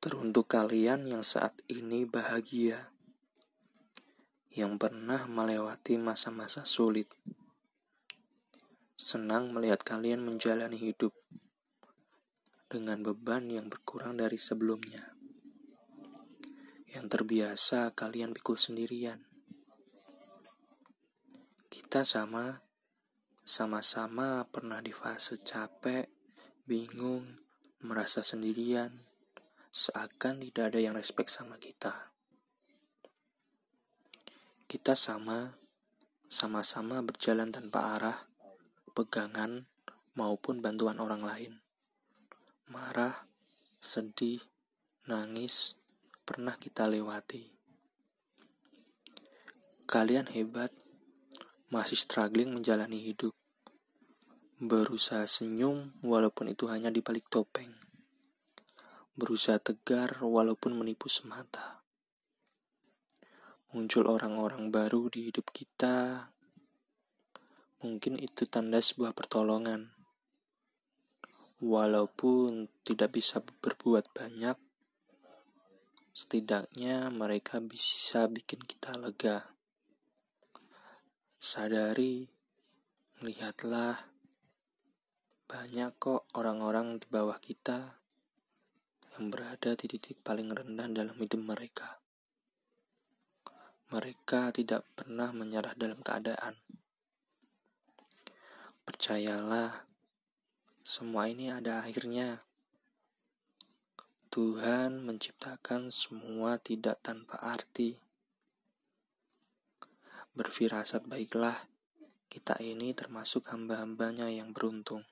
Teruntuk kalian yang saat ini bahagia, yang pernah melewati masa-masa sulit, senang melihat kalian menjalani hidup dengan beban yang berkurang dari sebelumnya, yang terbiasa kalian pikul sendirian. Kita sama, sama-sama pernah di fase capek, bingung, merasa sendirian seakan tidak ada yang respect sama kita. Kita sama, sama-sama berjalan tanpa arah, pegangan, maupun bantuan orang lain. Marah, sedih, nangis, pernah kita lewati. Kalian hebat, masih struggling menjalani hidup. Berusaha senyum walaupun itu hanya di balik topeng berusaha tegar walaupun menipu semata. Muncul orang-orang baru di hidup kita, mungkin itu tanda sebuah pertolongan. Walaupun tidak bisa berbuat banyak, setidaknya mereka bisa bikin kita lega. Sadari, lihatlah, banyak kok orang-orang di bawah kita yang berada di titik paling rendah dalam hidup mereka. Mereka tidak pernah menyerah dalam keadaan. Percayalah, semua ini ada akhirnya. Tuhan menciptakan semua tidak tanpa arti. Berfirasat baiklah, kita ini termasuk hamba-hambanya yang beruntung.